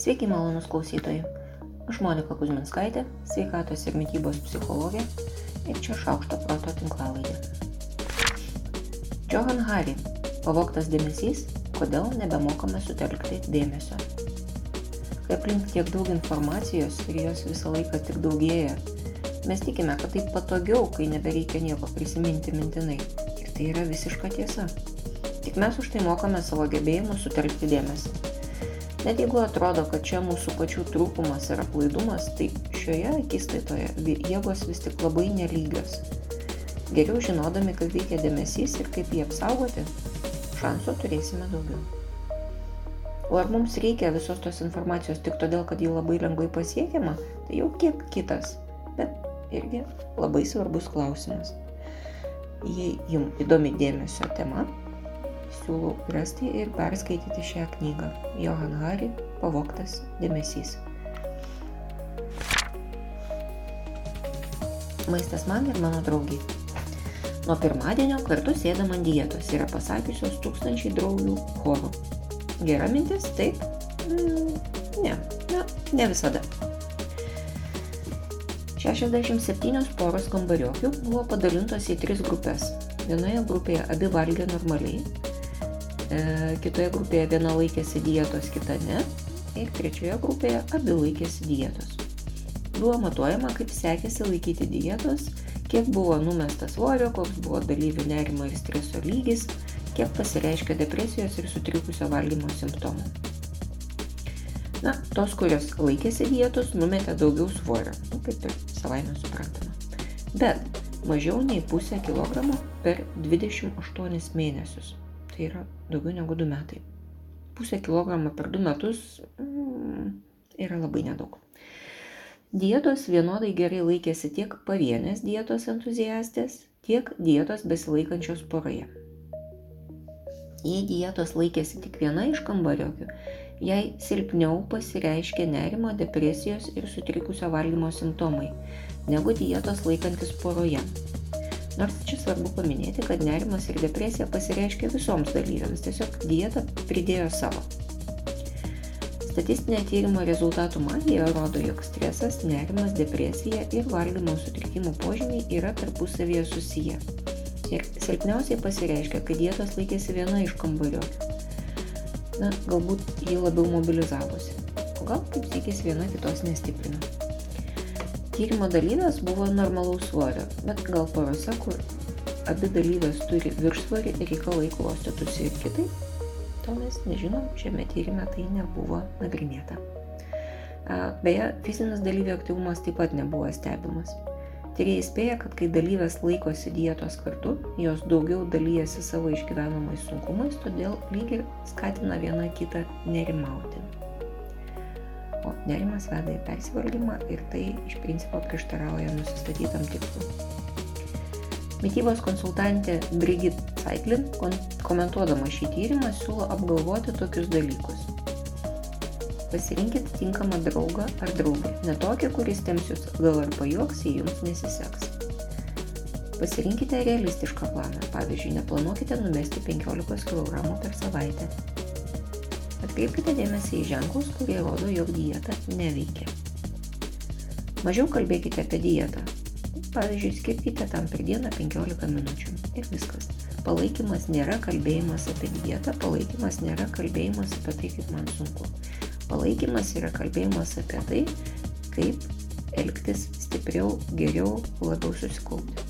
Sveiki, malonus klausytojai. Aš Monika Kuzminskaitė, sveikatos ir mytybos psichologė ir čia šaukšto proto tinklalaidė. Johan Hari - pavoktas dėmesys, kodėl nebemokame sutelkti dėmesio. Kai aplink tiek daug informacijos ir jos visą laiką tik daugėja, mes tikime, kad taip patogiau, kai nebereikia nieko prisiminti mintinai. Ir tai yra visiška tiesa. Tik mes už tai mokame savo gebėjimus sutelkti dėmesį. Net jeigu atrodo, kad čia mūsų pačių trūkumas ir aplaidumas, tai šioje akistaitoje jėgos vis tik labai nelygios. Geriau žinodami, kaip veikia dėmesys ir kaip jį apsaugoti, šansų turėsime daugiau. O ar mums reikia visos tos informacijos tik todėl, kad ji labai lengvai pasiekiama, tai jau kiek kitas, bet irgi labai svarbus klausimas. Jei jums įdomi dėmesio tema, siūlau rasti ir perskaityti šią knygą. Johan Hari Pavoktas dėmesys. Maistas man ir mano draugiai. Nuo pirmadienio kartu sėdam ant dietos, yra pasakiusios tūkstančiai draugių chorų. Gera mintis? Taip? Mm, ne, ne, ne visada. 67 poros kambariokių buvo padalintos į tris grupės. Vienoje grupėje abi valgė normaliai, kitoje grupėje viena laikėsi dietos, kita ne. Ir trečioje grupėje abi laikėsi dietos. Buvo matuojama, kaip sekėsi laikyti dietos, kiek buvo numesta svorio, koks buvo dalyvių nerimo ir streso lygis, kiek pasireiškia depresijos ir sutrikusio valgymo simptomų. Na, tos, kurios laikėsi dietos, numetė daugiau svorio, nu, kaip ir savaime suprantama. Bet mažiau nei pusę kilogramo per 28 mėnesius tai yra daugiau negu 2 metai. Pusę kilogramą per 2 metus mm, yra labai nedaug. Dietos vienodai gerai laikėsi tiek pavienės dietos entuziastės, tiek dietos besilaikančios poroje. Jei dietos laikėsi tik viena iš kambariokių, jai silpniau pasireiškia nerimo, depresijos ir sutrikusio valgymo simptomai negu dietos laikantis poroje. Nors čia svarbu paminėti, kad nerimas ir depresija pasireiškia visoms dalyviams, tiesiog dieta pridėjo savo. Statistinė tyrimo rezultatų magija rodo, jog stresas, nerimas, depresija ir valgymo sutrikimų požymiai yra tarpusavėje susiję. Ir silpniausiai pasireiškia, kai dietos laikėsi viena iš kambario. Na, galbūt jį labiau mobilizavosi. O gal kaip sėkis viena kitos nestiprino. Tyrimo dalyvės buvo normalaus svorio, bet gal porose, kur abi dalyvės turi viršsvorį ir reikalai klostytųsi ir kitaip, to mes nežinom, šiame tyrime tai nebuvo nagrinėta. Beje, fizinis dalyvių aktyvumas taip pat nebuvo stebimas. Tyrėjai spėja, kad kai dalyvės laikosi dietos kartu, jos daugiau dalyjasi savo išgyvenamais sunkumais, todėl lyg ir skatina viena kitą nerimauti o nerimas veda į persivalgymą ir tai iš principo prieštarauja nusistatytam tikslui. Mytybos konsultantė Brigit Saiklin, komentuodama šį tyrimą, siūlo apgalvoti tokius dalykus. Pasirinkit tinkamą draugą ar draugę, ne tokį, kuris temsius gal ar pajoks, jei jums nesiseks. Pasirinkite realistišką planą, pavyzdžiui, neplanuokite numesti 15 kg per savaitę, Atkreipkite dėmesį į ženklus, kurie rodo, jog dieta neveikia. Mažiau kalbėkite apie dietą. Pavyzdžiui, skirkite tam per dieną 15 minučių. Ir viskas. Palaikymas nėra kalbėjimas apie dietą, palaikymas nėra kalbėjimas apie tai, kaip man sunku. Palaikymas yra kalbėjimas apie tai, kaip elgtis stipriau, geriau, labiau susikaupti.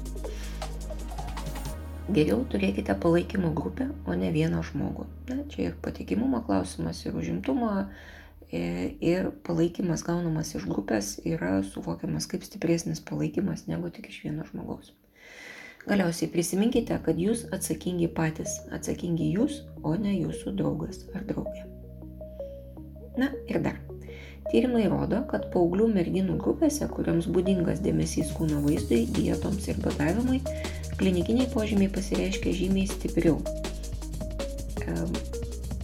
Geriau turėkite palaikymo grupę, o ne vieną žmogų. Na, čia ir patikimumo klausimas, ir užimtumo, e, ir palaikymas gaunamas iš grupės yra suvokiamas kaip stipresnis palaikymas negu tik iš vieno žmogaus. Galiausiai prisiminkite, kad jūs atsakingi patys, atsakingi jūs, o ne jūsų draugas ar draugė. Na ir dar. Tyrimai rodo, kad paauglių merginų grupėse, kuriams būdingas dėmesys kūno vaizdui, dietoms ir badavimui, klinikiniai požymiai pasireiškia žymiai stipriau.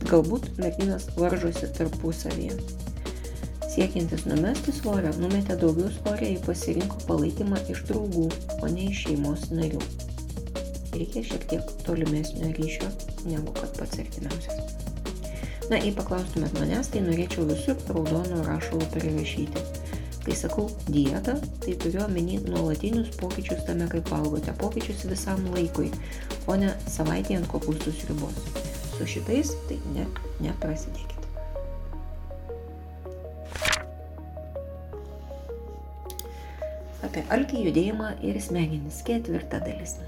Galbūt merginas varžosi tarpusavyje. Siekiantis numesti svorio, numetė daugiau svorio, jei pasirinko palaikymą iš draugų, o ne iš šeimos narių. Reikia šiek tiek tolimesnio ryšio, negu kad pats artimiausias. Na, jei paklaustumėt manęs, tai norėčiau visur raudonų rašalų prirašyti. Kai sakau dieta, tai turiu omeny nuolatinius pokyčius tame, kaip valgote, pokyčius visam laikui, o ne savaitė ant kopūstus ribos. Su šitais tai ne, neprasidėkite. Apie alkį judėjimą ir smegenis ketvirta dalis.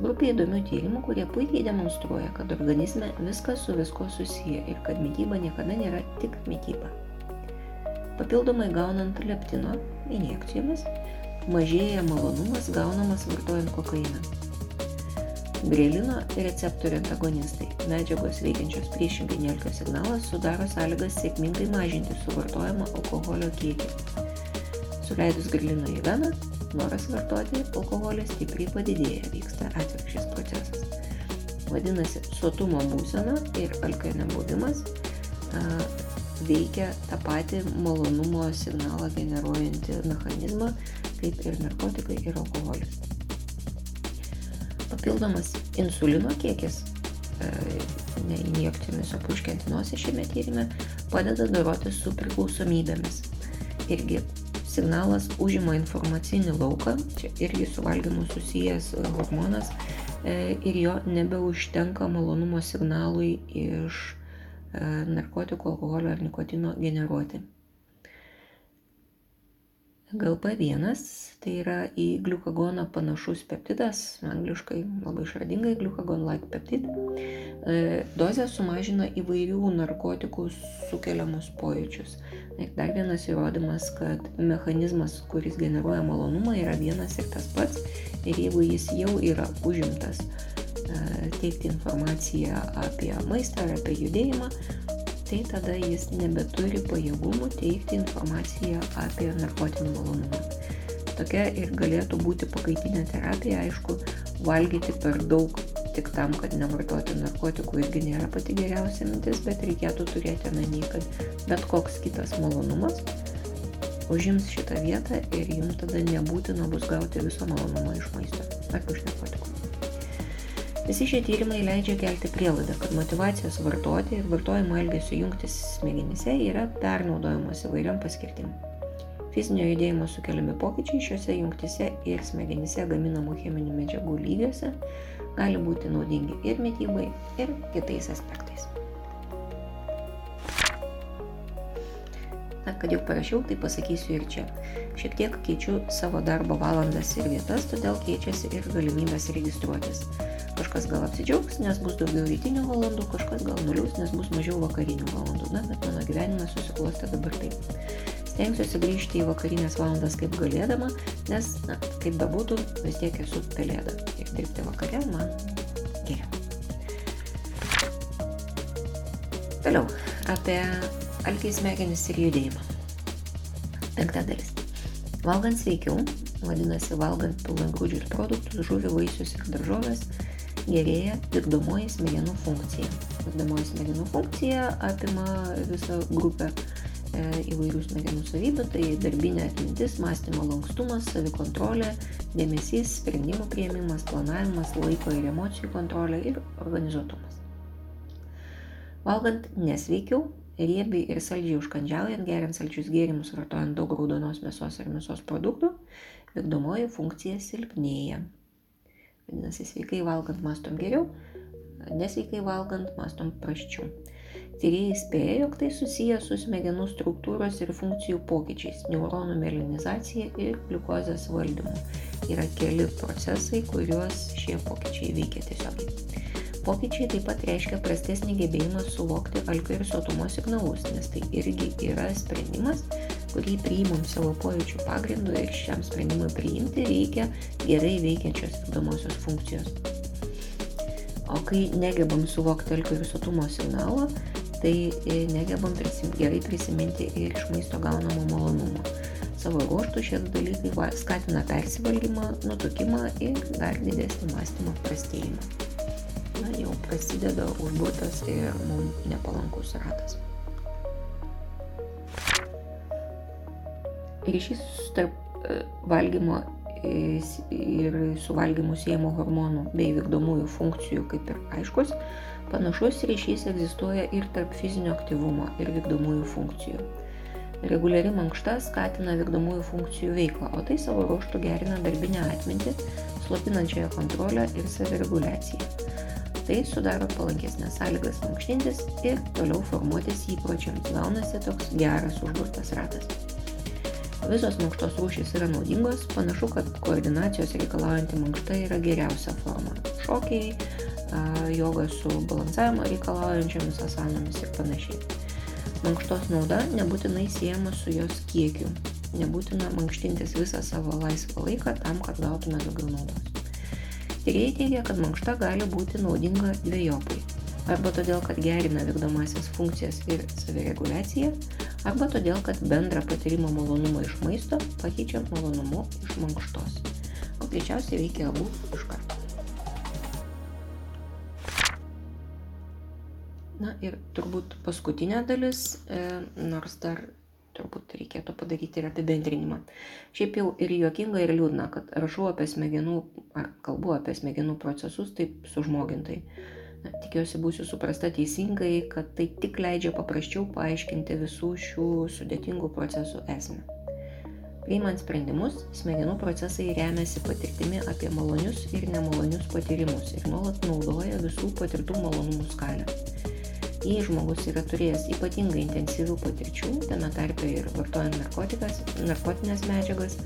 Grupė įdomių tyrimų, kurie puikiai demonstruoja, kad organizme viskas su visko susiję ir kad mytyba niekada nėra tik mytyba. Papildomai gaunant leptino injekcijomis, mažėja malonumas gaunamas vartojant kokainą. Grelino receptorių antagonistai - medžiagos veikiančios priešingai nelkio signalas sudaro sąlygas sėkmingai mažinti suvartojamą alkoholio kiekį. Suleidus grelino į veną, noras vartoti alkoholį stipriai padidėja, vyksta atvirkščias procesas. Vadinasi, sotumo būsena ir alkio nebuvimas a, veikia tą patį malonumo signalą generuojantį mechanizmą, kaip ir narkotikai ir alkoholis. Papildomas insulino kiekis, ne injekcijomis, o puškiant nosį šiame tyrimė, padeda doroti su priklausomybėmis. Irgi signalas užima informacinį lauką, čia irgi su valgymu susijęs hormonas e, ir jo nebeužtenka malonumo signalui iš e, narkotikų, alkoholio ar nikotino generuoti. GLP-1 tai yra į gliukagoną panašus peptidas, angliškai labai išradingai glukagon-like peptid. E, dozė sumažina įvairių narkotikų sukeliamus pojūčius. Ir dar vienas įrodymas, kad mechanizmas, kuris generuoja malonumą, yra vienas ir tas pats. Ir jeigu jis jau yra užimtas e, teikti informaciją apie maistą ar apie judėjimą, tai tada jis nebeturi pajėgumų teikti informaciją apie narkotinį malonumą. Tokia ir galėtų būti pakaitinė terapija, aišku, valgyti per daug tik tam, kad nevartoti narkotikų irgi nėra pati geriausia mintis, bet reikėtų turėti omeny, kad bet koks kitas malonumas užims šitą vietą ir jums tada nebūtina bus gauti viso malonumo iš maisto ar iš narkotikų. Visi šie tyrimai leidžia kelti prielaidą, kad motivacijos vartoti ir vartojimo elgesio jungtis smegenyse yra pernaudojamos įvairiam paskirtim. Fizinio judėjimo sukeliami pokyčiai šiuose jungtise ir smegenyse gaminamų cheminių medžiagų lygiuose gali būti naudingi ir mytybai, ir kitais aspektais. Na, kad jau parašiau, tai pasakysiu ir čia. Šiek tiek keičiu savo darbo valandas ir vietas, todėl keičiasi ir galimybės registruotis. Kažkas gal apsidžiaugs, nes bus daugiau rytinių valandų, kažkas gal nuliūs, nes bus mažiau vakarinių valandų. Na, bet mano gyvenimas susiklostė dabar taip. Stengsiuosi grįžti į vakarinės valandas kaip galėdama, nes, na, kaip bebūtų, vis tiek esu pelėda. Ir dirbti vakare man geriau. Toliau, apie alkį smegenis ir judėjimą. Penkta dalis. Valgant sveikiau, vadinasi, valgant pilnagrūdžius produktus, žuvį, vaisius ir daržovės, gerėja vykdomoji smegenų funkcija. Vykdomoji smegenų funkcija apima visą grupę įvairių smegenų savybių, tai darbinė atmintis, mąstymo lankstumas, savikontrolė, dėmesys, sprendimų prieimimas, planavimas, laiko ir emocijų kontrolė ir organizuotumas. Valgant nesveikiau, riebiai ir saldžiai užkandžiaujant, geriant saldžius gėrimus, vartojant daug raudonos mėsos ir mėsos produktų, vykdomoji funkcija silpnėja. Vadinasi, sveikai valgant mastom geriau, nesveikai valgant mastom prasčiau. Tyrėjai spėja, jog tai susiję su smegenų struktūros ir funkcijų pokyčiais - neuronų melinizacija ir gliukozės valdymu. Yra keli procesai, kuriuos šie pokyčiai veikia tiesiogiai. Pokyčiai taip pat reiškia prastesnį gebėjimą suvokti alkio ir sotumo signalus, nes tai irgi yra sprendimas, kurį priimam savo pojūčių pagrindu ir šiam sprendimui priimti reikia gerai veikiančios vykdomosios funkcijos. O kai negebam suvokti alkio ir sotumo signalo, tai e, negebam prisim, gerai prisiminti ir iš maisto gaunamo malonumo. Savo ruoštų šie dalykai skatina persivalgymą, nutukimą ir dar didesnį mąstymo prastėjimą. Na, jau prasideda užburtas ir mums nepalankus ratas. Ryšys tarp e, valgymo ir su valgymu siejimo hormonų bei vykdomųjų funkcijų kaip ir aiškus, panašus ryšys egzistuoja ir tarp fizinio aktyvumo ir vykdomųjų funkcijų. Reguliari mankšta skatina vykdomųjų funkcijų veiklą, o tai savo ruoštų gerina darbinę atmintį, slopinančiąją kontrolę ir savireguliaciją. Tai sudaro palankesnės sąlygas mankštintis ir toliau formuotis įpročiams. Gaunasi toks geras užburtas ratas. Visos mankštos rūšys yra naudingos, panašu, kad koordinacijos reikalaujanti mankšta yra geriausia forma. Šokiai, joga su balansavimo reikalaujančiomis asanomis ir panašiai. Mankštos nauda nebūtinai siejama su jos kiekiu. Nebūtina mankštintis visą savo laisvą laiką tam, kad gautume daugiau naudos. Tyrėjai teigia, kad mankšta gali būti naudinga dviejopai. Arba todėl, kad gerina vykdomasias funkcijas ir savireguliaciją, arba todėl, kad bendrą patirimo malonumą iš maisto pakeičia malonumu iš mankštos. O greičiausiai veikia abu iš karto. Na ir turbūt paskutinė dalis, e, nors dar turbūt reikėtų padaryti ir apibendrinimą. Šiaip jau ir juokinga, ir liūdna, kad rašau apie smegenų, ar kalbu apie smegenų procesus taip sužmogintai. Na, tikiuosi būsiu suprasta teisingai, kad tai tik leidžia paprasčiau paaiškinti visų šių sudėtingų procesų esmę. Priimant sprendimus, smegenų procesai remiasi patirtimi apie malonius ir nemalonius patyrimus ir nuolat naudoja visų patirtų malonumų skalę. Jei žmogus yra turėjęs ypatingai intensyvių patirčių, tame tarpe ir vartojant narkotinės medžiagas,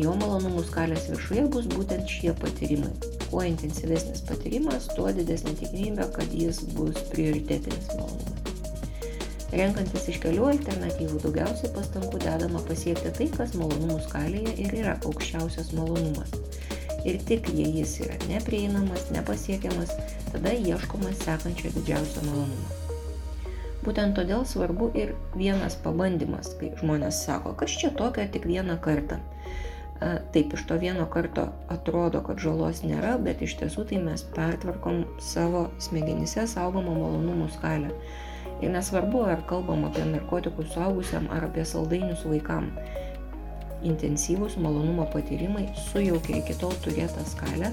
jo malonumų skalės viršuje bus būtent šie patyrimai. Kuo intensyvesnis patyrimas, tuo didesnė tikimybė, kad jis bus prioritetinis malonumas. Renkantis iš kelių alternatyvų daugiausiai pastangų dedama pasiekti tai, kas malonumų skalėje ir yra aukščiausias malonumas. Ir tik jei jis yra neprieinamas, nepasiekiamas, tada ieškoma sekančio didžiausio malonumo. Būtent todėl svarbu ir vienas pabandymas, kai žmonės sako, kas čia tokio tik vieną kartą. Taip, iš to vieno karto atrodo, kad žalos nėra, bet iš tiesų tai mes pertvarkom savo smegenyse saugomą malonumų skalę. Ir nesvarbu, ar kalbam apie narkotikus suaugusiam ar apie saldainius vaikam. Intensyvūs malonumo patyrimai sujaukia iki tol turėtą skalę,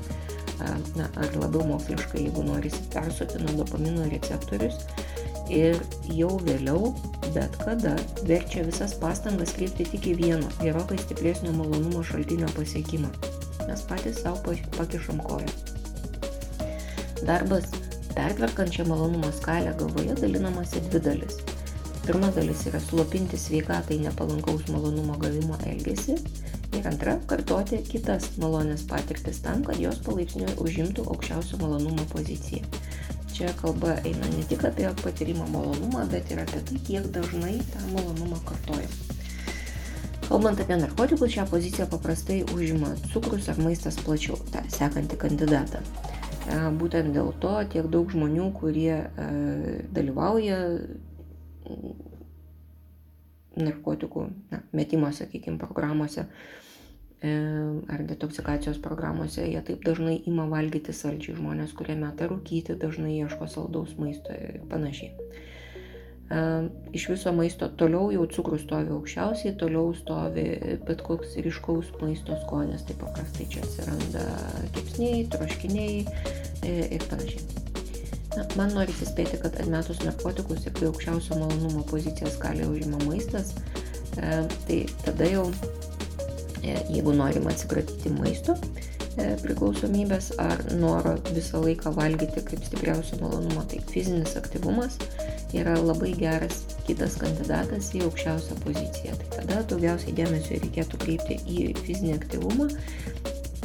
na, ar labiau moksliškai, jeigu norisi, persotina dopamino receptorius ir jau vėliau, bet kada, verčia visas pastangas kreipti tik į vieno, gerokai stipresnio malonumo šaltinio pasiekimą. Mes patys savo pakišam koją. Darbas pertvarkančią malonumo skalę galvoje dalinamas į dvi dalis. Pirma dalis yra slopinti sveikatai nepalankaus malonumo gavimo elgesį ir antra - kartoti kitas malonės patirtis tam, kad jos palaipsniui užimtų aukščiausio malonumo poziciją čia kalba eina ne tik apie patyrimo malonumą, bet ir apie tai, kiek dažnai tą malonumą kartojam. Kalbant apie narkotikus, šią poziciją paprastai užima cukrus ar maistas plačiau, tą sekantį kandidatą. E, būtent dėl to tiek daug žmonių, kurie e, dalyvauja narkotikų na, metimo, sakykime, programuose, ar detoksikacijos programuose, jie taip dažnai ima valgyti saldžiai. Žmonės, kurie meta rūkyti, dažnai ieško saldaus maisto ir panašiai. E, iš viso maisto toliau jau cukrus stovi aukščiausiai, toliau stovi bet koks ryškaus maisto skonis, tai paprastai čia atsiranda kepsniai, troškiniai e, ir panašiai. Na, man nori įspėti, kad atmetus narkotikus ir kai aukščiausio malonumo pozicijas gali užima maistas, tai tada jau E, jeigu norim atsikratyti maisto e, priklausomybės ar noro visą laiką valgyti kaip stipriausio malonumo, tai fizinis aktyvumas yra labai geras kitas kandidatas į aukščiausią poziciją. Tai tada daugiausiai dėmesio reikėtų kreipti į fizinį aktyvumą,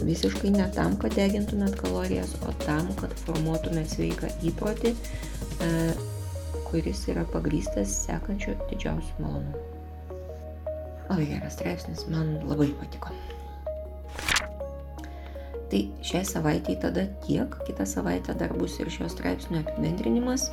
visiškai ne tam, kad degintumėt kalorijas, o tam, kad formuotumėt sveiką įprotį, e, kuris yra pagrystas sekančiu didžiausiu malonumu. Labai geras straipsnis, man labai patiko. Tai šiai savaitėjai tada tiek, kitą savaitę dar bus ir šio straipsnio apibendrinimas.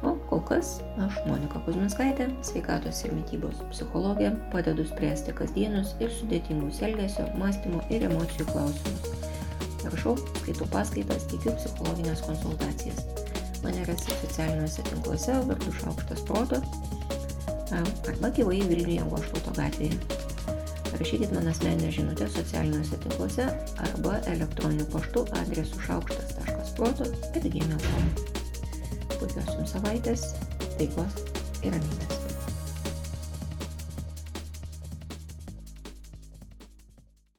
O kol kas aš, Monika Kuzminskaitė, sveikatos ir mytybos psichologė, padedu spręsti kasdienius ir sudėtingus elgesio, mąstymo ir emocijų klausimus. Rašau, skaitau paskaitas, teikiu psichologinės konsultacijas. Mane rasi socialiniuose tinkluose vardu Šaukštas Proto arba gyvai Vilniuje Goštauto gatvėje. rašykit man asmeninę žinutę socialiniuose tinkluose arba elektroniniu paštu adresu šaukštas.proto atgmail.com. Puikios jums savaitės, taikos ir ramybės.